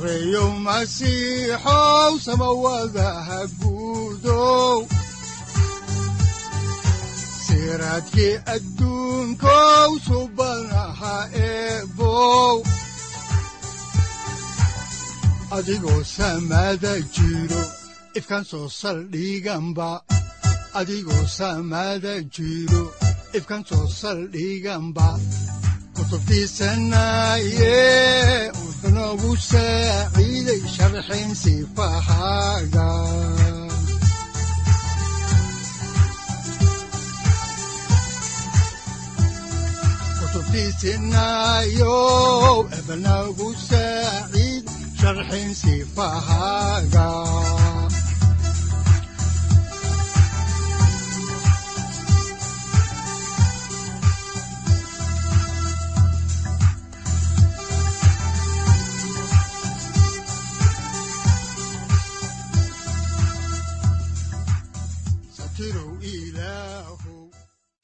sareyow masiixow guudow adduunkow subanaha eebow adigoo samada jiro ifkaan soo saldhiganba kutubtiisanaye wuxunogu saaciiday sharxin sifahaaga ebnagu saaciid sharxin sifahaaga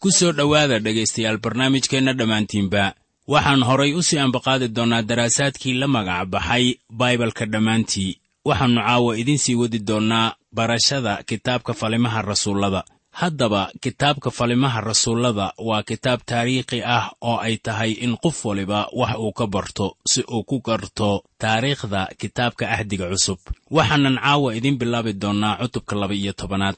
ku soo dhowaada dhegaystayaal barnaamijkeenna dhammaantiinba. Waxaan horay u sii ambaqaadi doonnaa daraasaadkii la magac baxay baibalka dhammaantii. Waxaannu caawa idiin sii wadi doonnaa barashada kitaabka falimaha rasuullada. Haddaba kitaabka falimaha rasuullada waa kitaab taariikhi ah oo ay tahay in qof waliba wax uu ka barto si uu ku garto taariikhda kitaabka ahdiga cusub. Waxaanan caawa idiin bilaabi doonnaa cutubka laba-iyo tobanaad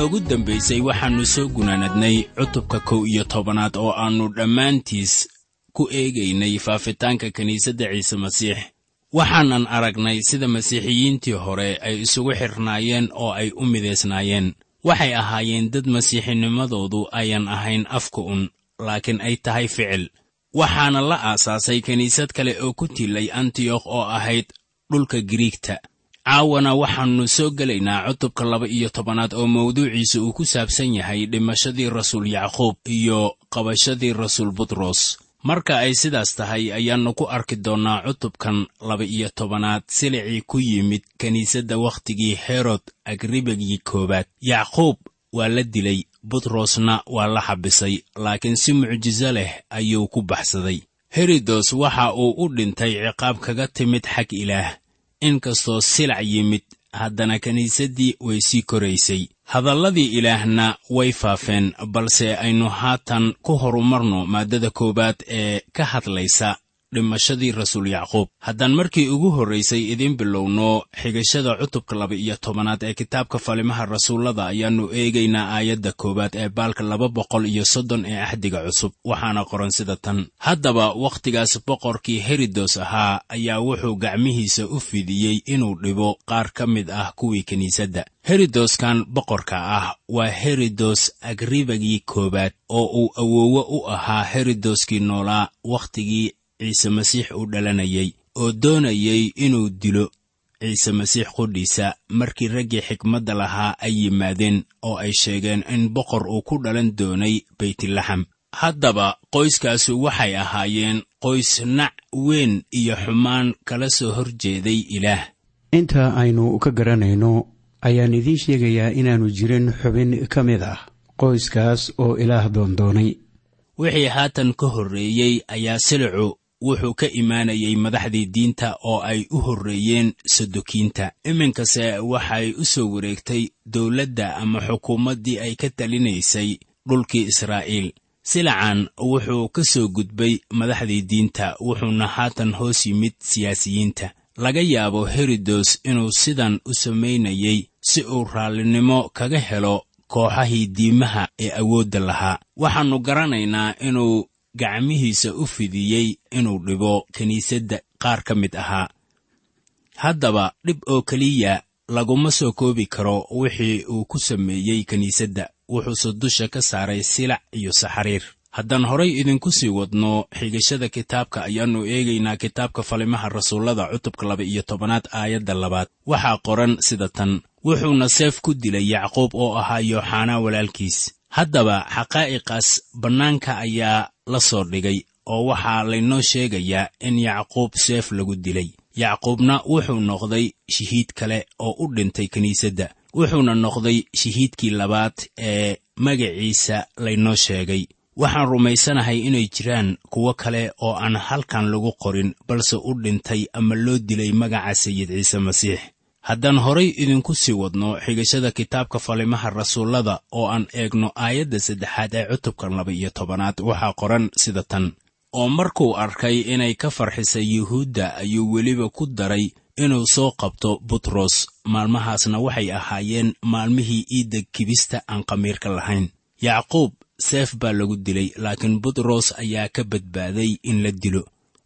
markii noogu dambaysay waxaannu soo gunaanadnay cutubka kow iyo tobanaad oo aannu dhammaantiis ku eegaynay faafitaanka kiniisadda ciise masiix. Waxaanan aragnay sida masiixiyiintii hore ay isugu xidhnaayeen oo ay u midaysnaayeen waxay ahaayeen dad masiixinimadoodu ayan ahayn afka un laakiin ay tahay ficil. Waxaana la aasaasay kiniisad kale oo ku tilay antiyokh oo ahayd dhulka giriigta caawana waxaannu soo gelaynaa cutubka laba iyo tobanaad oo mawduuciisa uu ku saabsan yahay dhimashadii rasuul yacquub iyo qabashadii rasuul butros. Marka ay sidaas tahay ayaannu ku arki doonnaa cutubkan laba-iyo tobanaad silicii ku yimid kiniisadda wakhtigii herod agribagii koowaad. Yacquub waa la dilay butrosna waa la xabisay laakiin si mucjiso leh ayuu ku baxsaday. Herodos waxa uu u dhintay ciqaab kaga timid xag ilaah inkastoo silac yimid haddana kiniisaddii way sii koraysay. Hadalladii ilaahna way faafeen balse aynu haatan ku horumarno maaddada koowaad ee ka hadlaysa dhimashadii rasuul yacquub. Haddaan markii ugu horraysay idiin bilowno xigashada cutubka laba-iyo tobanaad ee kitaabka falimaha rasuullada ayaannu eegaynaa aayadda koowaad ee baalka laba boqol iyo soddon ee axdiga cusub. Waxaana qoran sida tan. Haddaba wakhtigaas boqorkii herodos ahaa ayaa wuxuu gacmihiisa u fidiyey inuu dhibo qaar ka mid ah kuwii kiniisadda. Herodoskan boqorka ah waa herodos agribagii koowaad oo uu awoowe u ahaa herodoskii noolaa wakhtigii ciise masiix uu dhalanayay oo doonayay inuu dilo. Ciise masiix qudhiisa markii raggii xikmadda lahaa ay yimaadeen oo ay sheegeen in boqor uu ku dhalan doonay beytlaxam haddaba qoyskaasu waxay ahaayeen qoys nac weyn iyo xumaan kala soo hor jeeday ilaah. Inta aynu ka garanayno ayaan idiin sheegayaa inaannu jirin xubin ka mid ah qoyskaas oo ilaah doondoonay wixii haatan ka horreeyey ayaa silicu wuxuu ka imaanayay madaxdii diinta oo ay u horreeyeen sadokiinta iminkase waxay u soo wareegtay dowladda ama xukuumaddii ay ka talinaysay dhulkii israa'iil. Silacan wuxuu ka soo gudbay madaxdii diinta wuxuuna haatan hoos yimid siyaasiyiinta. Laga yaabo herodos inuu sidan u samaynayay si uu raallinimo kaga helo kooxahii diimaha ee awoodda lahaa. Waxaannu garanaynaa inuu gacmihiisa u fidiyey inuu dhibo kiniisadda qaar ka mid ahaa. Haddaba dhib oo keliya laguma soo koobi karo wixii uu ku sameeyey kiniisadda. Wuxuuse dusha ka saaray silac iyo saxariir. Haddaan horay idinku sii wadno xigashada kitaabka ayaannu eegaynaa kitaabka falimaha rasuullada cutubka laba iyo tobanaad aayadda labaad. Waxaa qoran sida tan wuxuuna seef ku dilay yacquub oo ahaa yooxanaa walaalkiis. Haddaba xaqaa'iqaas bannaanka ayaa la soo dhigay oo waxaa laynoo sheegayaa in yacquub seef lagu dilay. Yacquubna wuxuu noqday shahiid kale oo u dhintay kiniisadda. Wuxuuna noqday shahiidkii labaad ee magaciisa laynoo sheegay. Waxaan rumaysanahay inay jiraan kuwo kale oo aan halkan lagu qorin balse u dhintay ama loo dilay magaca sayid ciise masiix haddaan horay idinku sii wadno xigashada kitaabka falimaha rasuullada oo aan eegno aayadda saddexaad ee cutubkan laba iyo tobanaad waxaa qoran sida tan. Oo markuu arkay inay ka farxisay yuhuudda ayuu weliba ku daray inuu soo qabto butros. Maalmahaasna waxay ahaayeen maalmihii iidda kibista aan khamiirka lahayn. Yacquub seef baa lagu dilay laakiin butros ayaa ka badbaaday in la dilo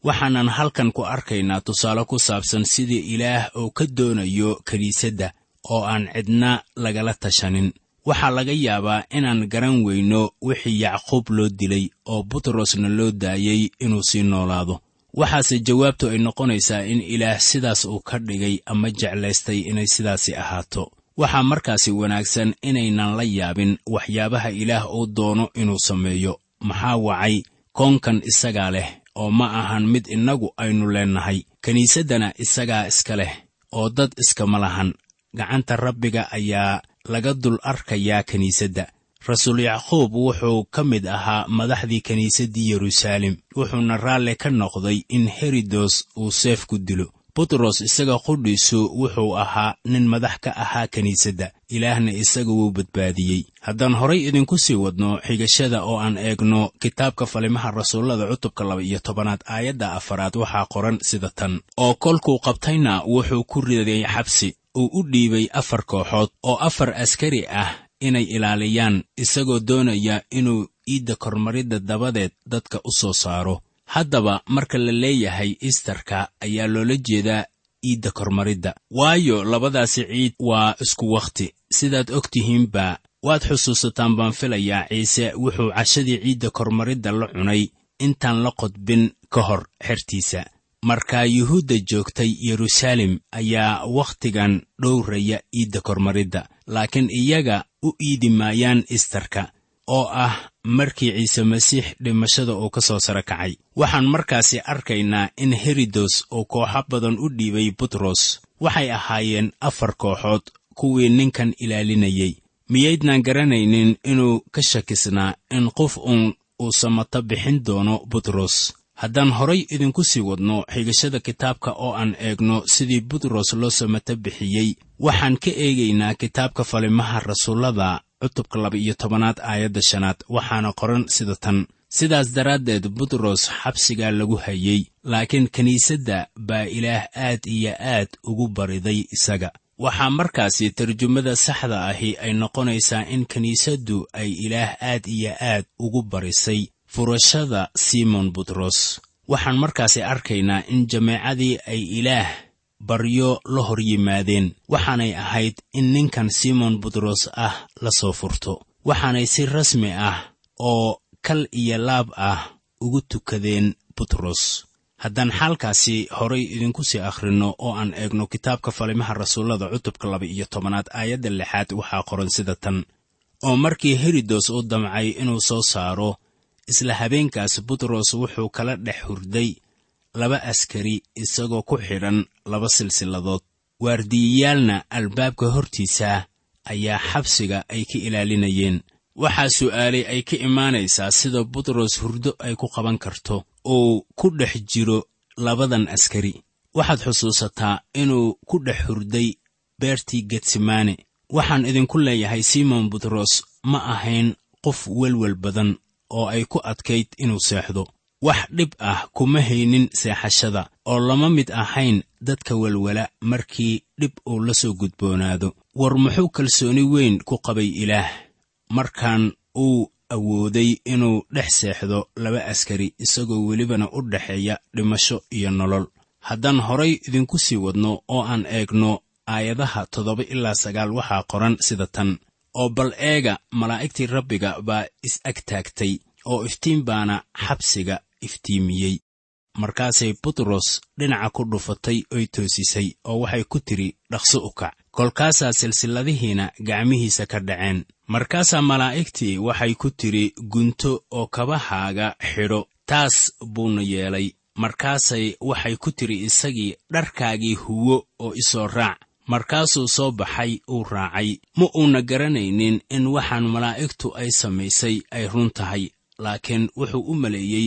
waxaanan halkan ku arkaynaa tusaale ku saabsan sidii ilaah oo ka doonayo kiniisadda oo aan cidna lagala tashanin. Waxaa laga yaabaa inaan garan weyno wixii yacquub loo dilay oo butrosna loo daayey inuu sii noolaado. Waxaase jawaabtu ay noqonaysaa in ilaah sidaas uu ka dhigay ama jeclaystay inay sidaasi ahaato. Waxaa markaasi wanaagsan inaynan la yaabin waxyaabaha ilaah uu doono inuu sameeyo. Maxaa wacay? Koonkan isagaa leh oo ma ahan mid innagu aynu leennahay kiniisaddana isagaa iska leh oo dad iskama lahan. Gacanta rabbiga ayaa laga dul arkayaa kiniisadda. Rasuul yacquub wuxuu ka mid ahaa madaxdii kiniisaddii yeruusaalem wuxuuna raalle ka noqday in herodos uu seef ku dilo butros isaga qudhiisu wuxuu ahaa nin madax ka ahaa kiniisadda ilaahna isaga wuu badbaadiyey. Haddaan horay idinku sii wadno xigashada oo aan eegno kitaabka falimaha rasuullada cutubka laba iyo tobanaad aayadda afaraad waxaa qoran sida tan. Oo kolkuu qabtayna wuxuu ku riday xabsi. Uu u dhiibay afar kooxood oo afar askari ah inay ilaaliyaan isagoo doonaya inuu iidda kormaridda dabadeed dadka u soo saaro haddaba marka la leeyahay istarka ayaa loola jeedaa iidda kormaridda. Waayo labadaasi ciid waa isku wakhti. Sidaad og tihiinba waad xusuusataan baan filayaa ciise wuxuu cashadii ciidda kormaridda la cunay intaan la qodbin ka hor xertiisa. Markaa yuhuudda joogtay yeruusaalem ayaa wakhtigan dhowraya iidda kormaridda laakiin iyaga u iidi maayaan istarka oo ah markii ciise masiix dhimashada uu ka soo sara kacay. Waxaan markaasi arkaynaa in herodos uu kooxo badan u dhiibay butros. Waxay ahaayeen afar kooxood kuwii ninkan ilaalinayey miyaydnaan garanaynin inuu ka shakisnaa in qof uun uu samato bixin doono butros. Haddaan horay idinku sii wadno xigashada kitaabka oo aan eegno sidii butros loo samato bixiyey waxaan ka eegaynaa kitaabka falimaha rasuullada cutubka laba iyo tobanaad aayadda shanaad. Waxaana qoran sida tan. Sidaas daraaddeed butros xabsigaa lagu hayey laakiin kiniisadda baa ilaah aad iyo aad ugu bariday isaga. Waxaa markaasi tarjumada saxda ahi ay noqonaysaa in kiniisaddu ay ilaah aad iyo aad ugu barisay furashada simon butros. Waxaan markaasi arkaynaa in jameecadii ay ilaah baryo la hor yimaadeen waxaanay ahayd in ninkan simon butros ah la soo furto. Waxaanay si rasmi ah oo kal iyo laab ah ugu tukadeen butros haddaan xaalkaasi horay idinku sii akhrinno oo aan eegno kitaabka falimaha rasuullada cutubka laba iyo tobanaad aayadda lixaad waxaa qoran sida tan. Oo markii herodos uu damcay inuu soo saaro isla habeenkaas butros wuxuu kala dhex hurday laba askari isagoo ku xidhan laba silsiladood. Waardiyayaalna albaabka hortiisa ayaa xabsiga ay ka ilaalinayeen. Waxaa su'aalay ay ka imaanaysaa sida butros hurdo ay ku qaban karto uu ku dhex jiro labadan askari. Waxaad xusuusataa inuu ku dhex hurday beertii getsemane waxaan idinku leeyahay simon butros ma ahayn qof welwel badan oo ay ku adkayd inuu seexdo wax dhib ah kuma haynin seexashada oo lama mid ahayn dadka welwela markii dhib uu la soo gudboonaado. War muxuu kalsooni weyn ku qabay ilaah? Markaan uu awooday inuu dhex seexdo laba askari isagoo welibana u dhexeeya dhimasho iyo nolol. Haddaan horay idinku sii wadno oo aan eegno aayadaha toddoba ilaa sagaal waxaa qoran sida tan. Oo bal eega malaa'igtii rabbiga baa is ag taagtay oo iftiin baana xabsiga iftiimiyey. Markaasay butros dhinaca ku dhufatay oy toosisay oo waxay ku tidhi dhaqso u kac. Kolkaasaa silsiladihiina gacmihiisa ka dhaceen. Markaasaa malaa'igtii waxay ku tidhi gunto oo kabahaaga xidho taas buuna yeelay. Markaasay waxay ku tidhi isagii dharkaagii huwo oo isoo raac. Markaasuu soo baxay uu raacay. Ma uuna garanaynin in waxaan malaa'igtu ay samaysay ay run tahay laakiin wuxuu u maleeyey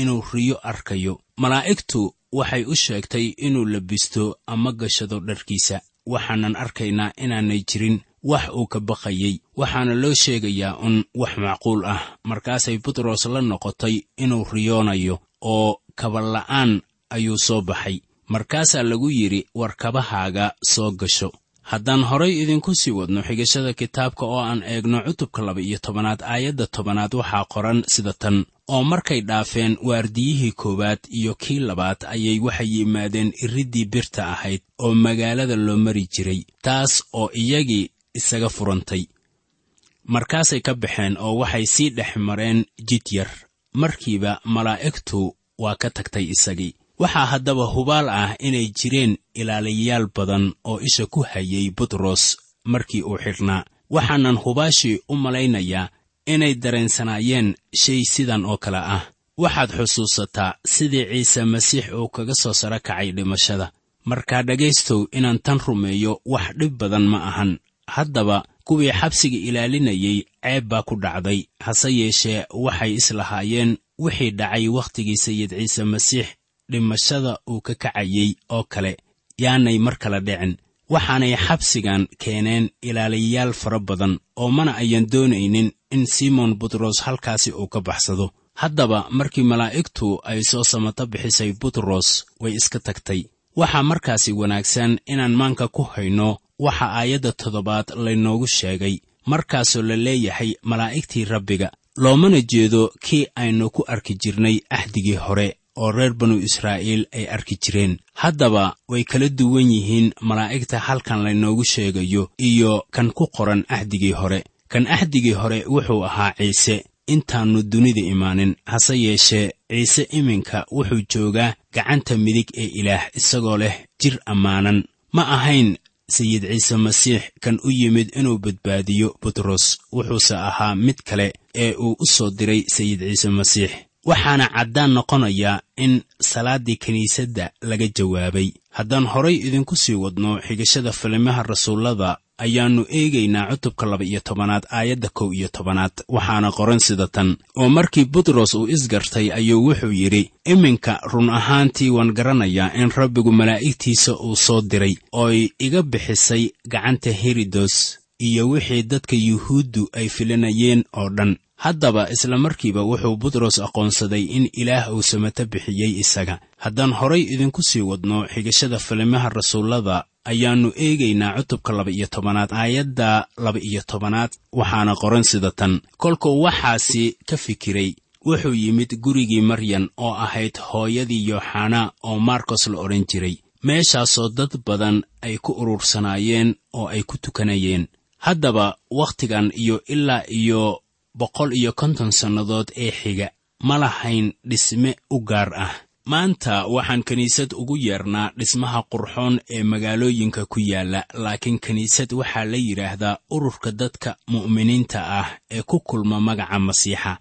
inuu riyo arkayo. Malaa'igtu waxay u sheegtay inuu labisto ama gashado dharkiisa. Waxaanan arkaynaa inaanay jirin wax uu ka baqayey waxaana loo sheegayaa un wax macquul ah. Markaasay butros la noqotay inuu riyoonayo oo kabala'aan ayuu soo baxay. Markaasaa lagu yidhi war kabahaaga soo gasho haddaan horay idinku sii wadno xigashada kitaabka oo aan eegno cutubka laba iyo tobanaad aayadda tobanaad waxaa qoran sida tan. Oo markay dhaafeen waardiyihii koowaad iyo kii labaad ayay waxay yimaadeen iriddii birta ahayd oo magaalada loo mari jiray taas oo iyagii isaga furantay. Markaasay ka baxeen oo waxay sii dhex mareen jid yar. Markiiba malaa'igtu waa ka tagtay isagii waxaa haddaba hubaal ah inay jireen ilaaliyayaal badan oo isha ku hayay butros markii uu xidhnaa waxaanan hubaashii u malaynayaa inay dareensanaayeen shay sidan oo kale ah. Waxaad xusuusataa sidii ciise masiix uu kaga soo saro kacay dhimashada. Markaa dhegaystow inaan tan rumeeyo wax dhib badan ma ahan. Haddaba kuwii xabsiga ilaalinayay ceeb baa ku dhacday hase yeeshee waxay islahaayeen wixii dhacay wakhtigii sayid ciise masiix dhimashada uu ka kacayey oo kale yaanay mar kale dhicin. Waxaanay xabsigan keeneen ilaaliyayaal fara badan oo mana ayan doonaynin in simon butros halkaasi uu ka baxsado. Haddaba markii malaa'igtu ay soo samato bixisay butros way iska tagtay. Waxaa markaasi wanaagsan inaan maanka ku hayno waxa aayadda toddobaad laynoogu sheegay. Markaasoo la leeyahay malaa'igtii rabbiga loomana jeedo kii aynu ku arki jirnay axdigii hore oo reer banu israa'iil ay arki jireen. Haddaba way kala duwan yihiin malaa'igta halkan laynoogu sheegayo iyo kan ku qoran axdigii hore. Kan axdigii hore wuxuu ahaa ciise. Intaannu dunida imaanin hase yeeshee ciise iminka wuxuu joogaa gacanta midig ee ilaah isagoo leh jir ammaanan. Ma ahayn sayid ciise masiix kan u yimid inuu badbaadiyo butros wuxuuse ahaa mid kale ee uu u soo diray sayid ciise masiix waxaana caddaan noqonayaa in salaaddii kiniisadda laga jawaabay. Haddaan horay idinku sii wadno xigashada filimaha rasuullada ayaannu eegaynaa cutubka laba iyo tobanaad aayadda kow iyo tobanaad waxaana qoran sida tan. Oo markii butros uu isgartay ayuu wuxuu yidhi iminka run ahaantii waan garanayaa in rabbigu malaa'igtiisa uu soo diray ooy iga bixisay gacanta herodos iyo wixii dadka yuhuuddu ay filanayeen oo dhan haddaba isla markiiba wuxuu butros aqoonsaday in ilaah uu samato bixiyey isaga. Haddaan horay idinku sii wadno xigashada filimaha rasuullada ayaannu eegaynaa cutubka laba iyo tobanaad aayadda laba iyo tobanaad waxaana qoran sida tan. Kolkuu waxaasi ka fikiray wuxuu yimid gurigii maryan oo ahayd hooyadii yooxanaa oo markos la odhan jiray. Meeshaasoo dad badan ay ku urursanaayeen oo ay ku tukanayeen. Haddaba wakhtigan iyo ilaa iyo boqol iyo konton sannadood ee xiga. Ma lahayn dhisme u gaar ah. Maanta waxaan kiniisad ugu yeernaa dhismaha qurxoon ee magaalooyinka ku yaalla laakiin kiniisad waxaa la yidhaahdaa ururka dadka mu'miniinta ah ee ku kulma magaca masiixa.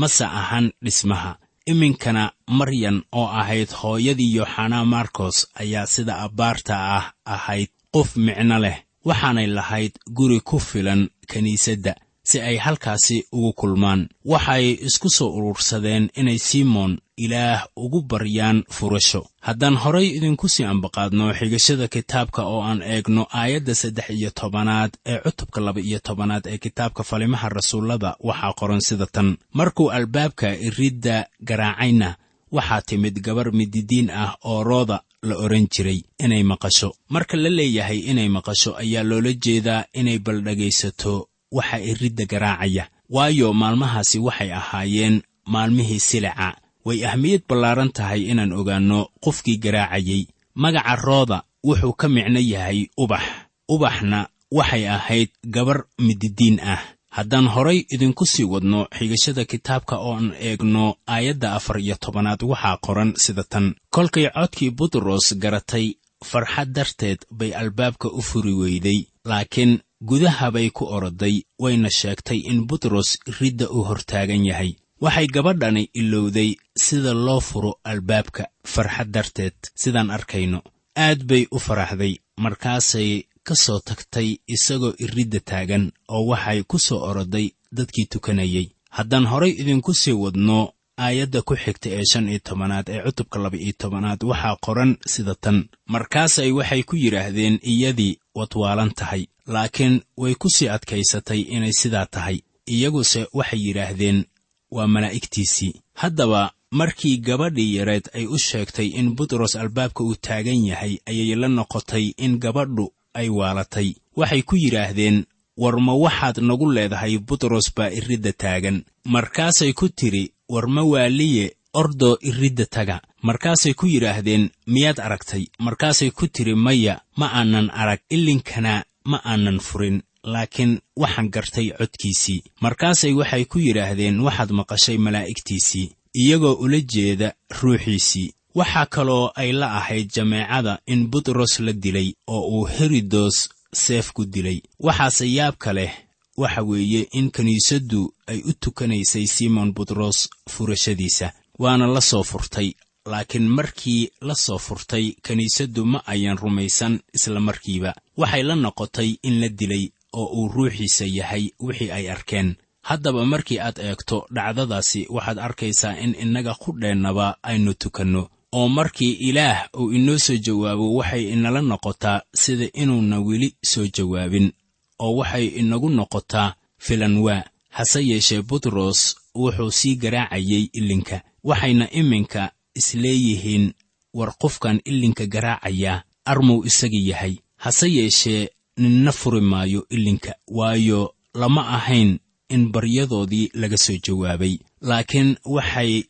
Mase ahan dhismaha. Iminkana maryan oo ahayd hooyadii yooxanaa markos ayaa sida abbaarta ah ahayd qof micno leh waxaanay lahayd guri ku filan kiniisadda si ay halkaasi ugu kulmaan. Waxay isku soo urursadeen inay simoon ilaah ugu baryaan furasho. Haddaan horay idinku sii ambaqaadno xigashada kitaabka oo aan eegno aayadda saddex iyo tobanaad ee cutubka laba iyo tobanaad ee kitaabka falimaha rasuullada waxaa qoran sida tan. Markuu albaabka iridda garaacayna waxaa timid gabar mididiin ah oo rooda la odhan jiray inay maqasho. Marka la leeyahay inay maqasho ayaa loola jeedaa inay baldhegaysato waxa iridda garaacaya. Waayo maalmahaasi waxay ahaayeen maalmihii silica way ahmiyad ballaaran tahay inaan ogaanno qofkii garaacayey magaca rooda wuxuu ka micno yahay ubax. Ubaxna waxay ahayd gabar mididiin ah. Haddaan horay idinku sii wadno xigashada kitaabka ooan eegno aayadda afar iyo tobanaad waxaa qoran sida tan. Kolkay codkii butros garatay farxad darteed bay albaabka u furi weyday laakiin gudaha bay ku oroday wayna sheegtay in butros ridda uu hortaagan yahay. Waxay gabadhani ilowday sida loo furo albaabka farxad darteed sidaan arkayno. Aad bay u faraxday markaasay ka soo tagtay isagoo iridda taagan oo waxay ku soo oroday dadkii tukanayey haddaan horay idinku sii wadno aayadda ku xigta ee shan iyo tobanaad ee cutubka laba iyo tobanaad waxaa qoran sida tan. Markaasay waxay ku yidhaahdeen iyadii wadwaalan tahay laakiin way ku sii adkaysatay inay sidaa tahay. Iyaguse waxay yidhaahdeen waa malaa'igtiisii. Haddaba markii gabadhii yareed ay u sheegtay in butros albaabka uu taagan yahay ayay la noqotay in gabadhu ay waalatay. Waxay ku yidhaahdeen war ma waxaad nagu leedahay butros baa iridda taagan. Markaasay ku tidhi war ma waaliye ordoo iridda taga. Markaasay ku yidhaahdeen miyaad aragtay? Markaasay ku tidhi maya ma aanan arag ilinkana ma aanan furin. Laakiin waxaan gartay codkiisii. Markaasay waxay ku yidhaahdeen waxaad maqashay malaa'igtiisii iyagoo ula jeeda ruuxiisii. Waxaa kaloo ay la ahayd jameecada in butros la dilay oo uu herodos seef ku dilay. Waxaase yaabka leh waxa weeye in kiniisaddu ay u tukanaysay simon butros furashadiisa waana la soo furtay. Laakiin markii la soo furtay kiniisaddu ma ayan rumaysan isla markiiba. Waxay la noqotay in la dilay oo uu ruuxiisa yahay wixii ay arkeen. Haddaba markii aad eegto dhacdadaasi waxaad arkaysaa in innaga qudheennaba aynu tukanno. Oo markii ilaah uu inoo soo jawaabo waxay inala noqotaa sida inuuna weli soo jawaabin oo waxay inagu noqotaa filanwaa hase yeeshee butros wuxuu sii garaacayey ilinka waxayna iminka isleeyihiin war qofkan ilinka garaacayaa armuu isaga yahay. Hase yeeshee ninna furi maayo ilinka waayo lama ahayn in baryadoodii laga soo jawaabay. Laakiin waxay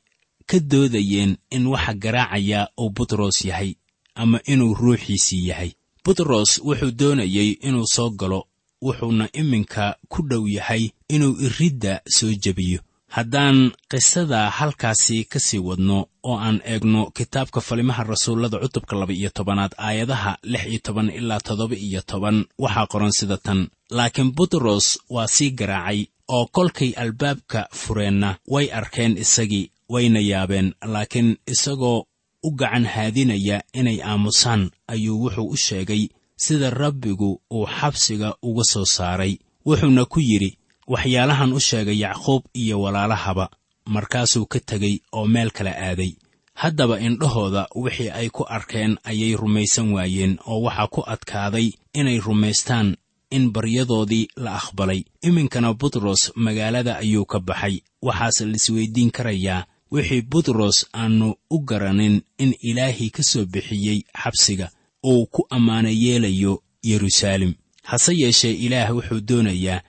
ka doodayeen in waxa garaacayaa uu butros yahay ama inuu ruuxiisii yahay. Butros wuxuu doonayey inuu soo galo wuxuuna iminka ku dhow yahay inuu iridda soo jebiyo. Haddaan qisada halkaasi ka sii wadno oo aan eegno kitaabka falimaha rasuullada cutubka laba iyo tobanaad aayadaha lix iyo toban ilaa toddoba iyo toban waxaa qoran sida tan. Laakiin butros waa sii garaacay oo kolkay albaabka fureenna way arkeen isagii wayna yaabeen. Laakiin isagoo u gacan haadinaya inay aamusaan ayuu wuxuu u sheegay sida rabbigu uu xabsiga uga soo saaray wuxuuna ku yidhi waxyaalahan u sheegay yacquub iyo walaalahaba markaasuu ka tegey oo meel kala aaday. Haddaba indhahooda wixii ay ku arkeen ayay rumaysan waayeen oo waxaa ku adkaaday inay rumaystaan in baryadoodii la aqbalay. Iminkana butros magaalada ayuu ka baxay waxaase laisweydiin karayaa wixii butros aannu u garanin in ilaahii ka soo bixiyey xabsiga uu ku ammaano yeelayo yeruusaalem hase yeeshee ilaah wuxuu doonayaa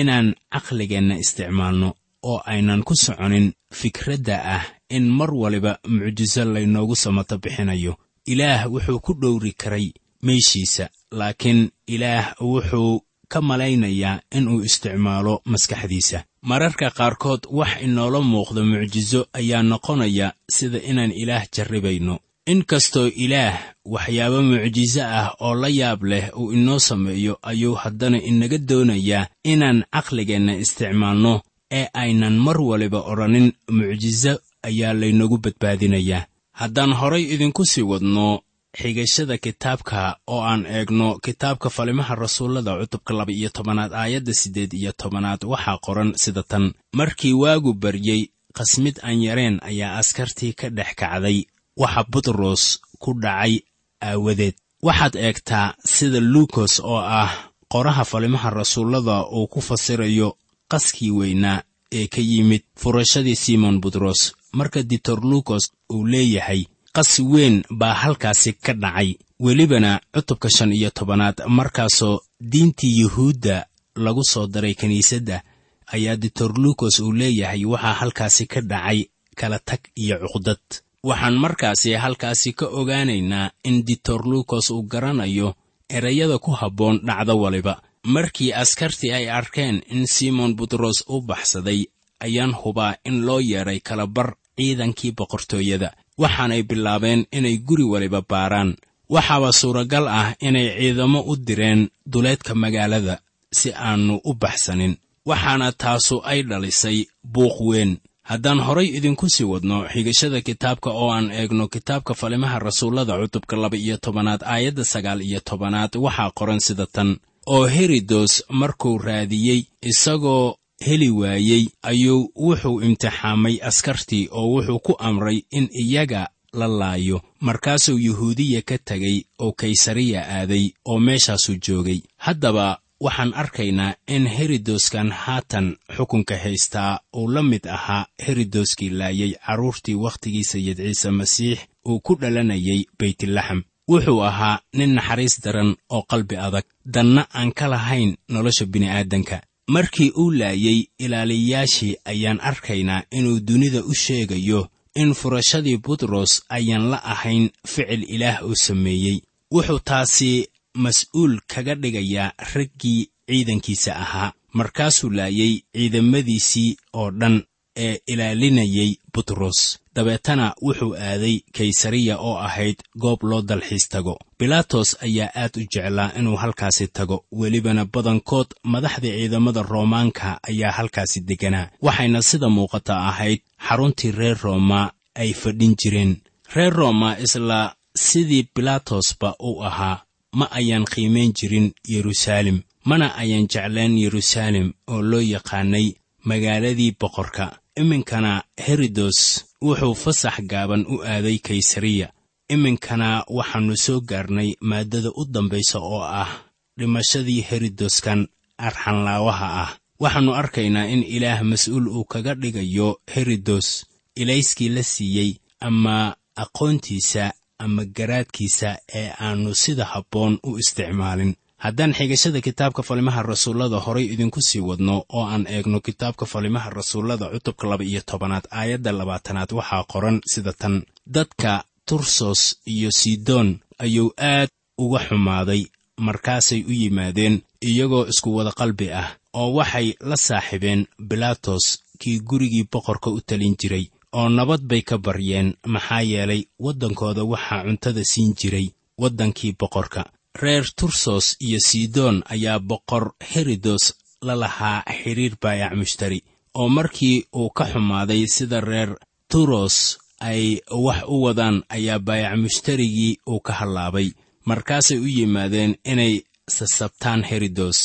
inaan caqligeenna isticmaalno oo aynan ku soconin fikradda ah in mar waliba mucjiso laynoogu samato bixinayo. Ilaah wuxuu ku dhowri karay meeshiisa laakiin ilaah wuxuu ka malaynayaa inuu isticmaalo maskaxdiisa. Mararka qaarkood wax inoola muuqda mucjiso ayaa noqonaya sida inaan ilaah jarribayno in kastoo ilaah waxyaabo mucjiso ah oo la yaab leh uu inoo sameeyo ayuu haddana inaga doonayaa inaan caqligeenna isticmaalno ee aynan mar waliba odhanin mucjiso ayaa laynagu badbaadinayaa. Haddaan horay idinku sii wadno xigashada kitaabka oo aan eegno kitaabka falimaha rasuullada cutubka laba iyo tobanaad aayadda siddeed iyo tobanaad waxaa qoran sida tan. Markii waagu baryey qasmid aan yareen ayaa askartii ka dhex kacday waxa butros ku dhacay aawadeed. Waxaad eegtaa sida luukos oo ah qoraha falimaha rasuullada uu ku fasirayo qaskii weynaa ee ka yimid furashadii simon butros marka ditor luukos uu leeyahay qas weyn baa halkaasi ka dhacay. Welibana cutubka shan iyo tobanaad markaasoo diintii yuhuudda lagu soo daray kiniisadda ayaa ditor luukos uu leeyahay waxaa halkaasi ka dhacay kala tag iyo cuqdad waxaan markaasi halkaasi ka ogaanaynaa in ditor luukos uu garanayo erayada ku habboon dhacdo waliba. Markii askartii ay arkeen in simon butros u baxsaday ayaan hubaa in loo yeedhay kalabar ciidankii boqortooyada. Waxaanay bilaabeen inay guri waliba baaraan. Waxaaba suuragal ah inay ciidamo u direen duleedka magaalada si aannu u baxsanin. Waxaana taasu ay dhalisay buuq weyn haddaan horay idinku sii wadno xigashada kitaabka oo aan eegno kitaabka falimaha rasuullada cutubka laba iyo tobanaad aayadda sagaal iyo tobanaad waxaa qoran sida tan. Oo herodos markuu raadiyey isagoo heli waayey ayuu wuxuu imtixaamay askartii oo wuxuu ku amray in iyaga la laayo. Markaasuu yuhuudiya ka tegay oo kaysariya aaday oo meeshaasuu joogay. Haddaba waxaan arkaynaa in herodoskan haatan xukunka haystaa uu la mid ahaa herodoskii laayay carruurtii wakhtigii sayid ciise masiix uu ku dhalanayay beytlaxam wuxuu ahaa nin naxariis daran oo qalbi adag danna aan ka lahayn nolosha bini'aadanka. Markii uu laayay ilaaliyayaashii ayaan arkaynaa inuu dunida u sheegayo in furashadii butros ayaan la ahayn ficil ilaah uu sameeyey. Wuxuu taasi mas'uul kaga dhigayaa raggii ciidankiisa ahaa. Markaasuu laayay ciidamadiisii oo dhan ee ilaalinayay butros dabeetana wuxuu aaday kaysariya oo ahayd goob loo dalxiis tago. Bilaatos ayaa aad u jeclaa inuu halkaasi tago. Welibana badankood madaxdii ciidamada roomaanka ayaa halkaasi degganaa waxayna sida muuqata ahayd xaruntii reer rooma ay fadhin jireen. Reer rooma isla sidii bilaatosba uu ahaa ma ayaan qiimayn jirin yeruusaalem mana ayaan jeclayn yeruusaalem oo loo yaqaanay magaaladii boqorka. Iminkana herodos wuxuu fasax gaaban u aaday kaysariya. Iminkana waxaannu soo gaarnay maaddada u dambaysa oo ah dhimashadii herodoskan arxanlaawaha ah. Waxaannu arkaynaa in ilaah mas'uul uu kaga dhigayo herodos ilayskii la siiyey ama aqoontiisa ama garaadkiisa ee aannu sida habboon u isticmaalin. Haddaan xigashada kitaabka falimaha rasuullada horay idinku sii wadno oo aan eegno kitaabka falimaha rasuullada cutubka laba iyo tobanaad aayadda labaatanaad waxaa qoran sida tan. Dadka tursos iyo sidon ayuu aad uga xumaaday markaasay u yimaadeen iyagoo isku wada qalbi ah oo waxay la saaxiibeen bilaatos kii gurigii boqorka u talin jiray oo nabad bay ka baryeen maxaa yeelay waddankooda waxaa cuntada siin jiray waddankii boqorka. Reer tursos iyo sidon ayaa boqor herodos la lahaa xidhiir baayac mushtari oo markii uu ka xumaaday sida reer turos ay wax u wadaan ayaa baayac mushtarigii uu ka hallaabay. Markaasay u yimaadeen inay sasabtaan herodos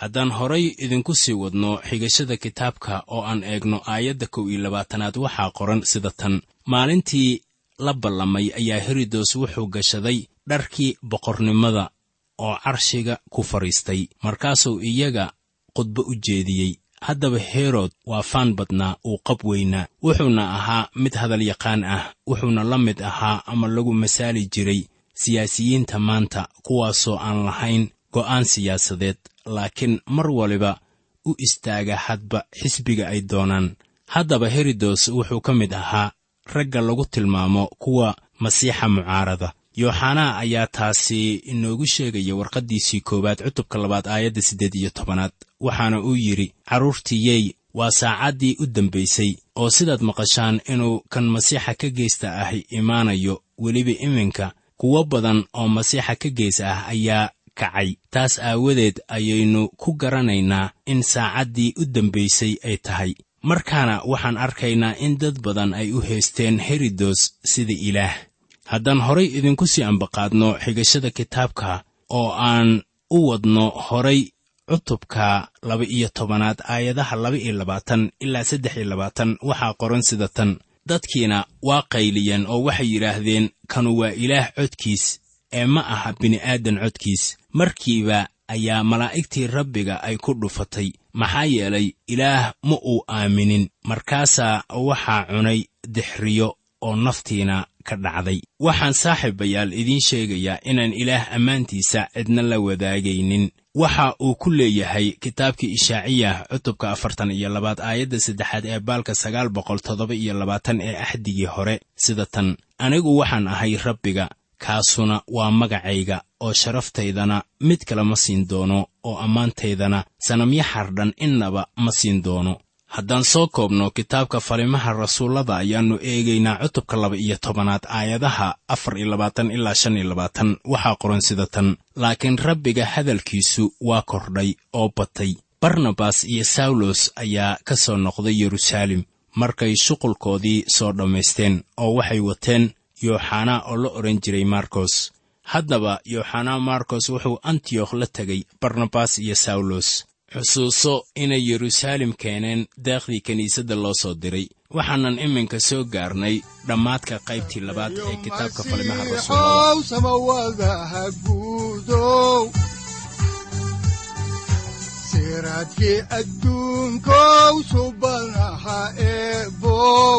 haddaan horay idinku sii wadno xigashada kitaabka oo aan eegno aayadda kow iyo labaatanaad waxaa qoran sida tan. Maalintii la ballamay ayaa herodos wuxuu gashaday dharkii boqornimada oo carshiga ku fadhiistay. Markaasuu iyaga khudbo u jeediyey. Haddaba herod waa faan badnaa uu qab weynaa. Wuxuuna ahaa mid hadalyaqaan ah wuxuuna la mid ahaa ama lagu masaali jiray siyaasiyiinta maanta kuwaasoo aan lahayn go'aan siyaasadeed laakiin mar waliba u istaaga hadba xisbiga ay doonaan. Haddaba herodos wuxuu ka mid ahaa ragga lagu tilmaamo kuwa masiixa mucaarada. Yooxanaa ayaa taasi inoogu sheegaya warqaddiisii koowaad cutubka labaad aayadda siddeed iyo tobanaad waxaana uu yidhi carruurtiiyey waa saacaddii u dambaysay oo sidaad maqashaan inuu kan masiixa ka geysta ahi imaanayo weliba iminka kuwo badan oo masiixa ka gees ah ayaa kacay. Taas aawadeed ayaynu ku garanaynaa in saacaddii u dambaysay ay tahay. Markaana waxaan arkaynaa in dad badan ay u haysteen herodos sida ilaah. Haddaan horay idinku sii ambaqaadno xigashada kitaabka oo aan u wadno horay cutubka laba iyo tobanaad aayadaha laba iyo labaatan ilaa saddex iyo labaatan waxaa qoran sida tan. Dadkiina waa qayliyeen oo waxay yidhaahdeen kanu waa ilaah codkiis ee ma aha bini'aadan codkiis markiiba ayaa malaa'igtii rabbiga ay ku dhufatay. Maxaa yeelay ilaah ma uu aaminin markaasaa waxaa cunay dixriyo oo naftiina ka dhacday. Waxaan saaxiibayaal idiin sheegayaa inaan ilaah ammaantiisa cidna la wadaagaynin. Waxa uu ku leeyahay kitaabkii ishaaciyah cutubka afartan iyo labaad aayadda saddexaad ee baalka sagaal boqol toddoba iyo labaatan ee axdigii hore sida tan. Anigu waxaan ahay rabbiga kaasuna waa magacayga oo sharaftaydana mid kale ma siin doono oo ammaantaydana sanamyo xardhan innaba ma siin doono. Haddaan soo koobno kitaabka falimaha rasuullada ayaannu eegaynaa cutubka laba iyo tobanaad aayadaha afar iyo labaatan ilaa shan iyo labaatan. Waxaa qoran sida tan. Laakiin rabbiga hadalkiisu waa kordhay oo batay. Barnabas iyo sawlos ayaa ka soo noqday yeruusaalem markay shuqulkoodii soo dhammaysteen oo waxay wateen yooxanaa oo la odhan jiray markos haddaba yooxanaa markos wuxuu antiyokh la tegay barnabas iyo sawlos xusuuso inay yeruusaalem keeneen deeqdii kiniisadda loo soo diray. Waxaanan iminka soo gaarnay dhammaadka qaybtii labaad ee kitaabka falimaha rasuullada masiixow samawadaha guudow siraadkii adduunkow subanaha eebow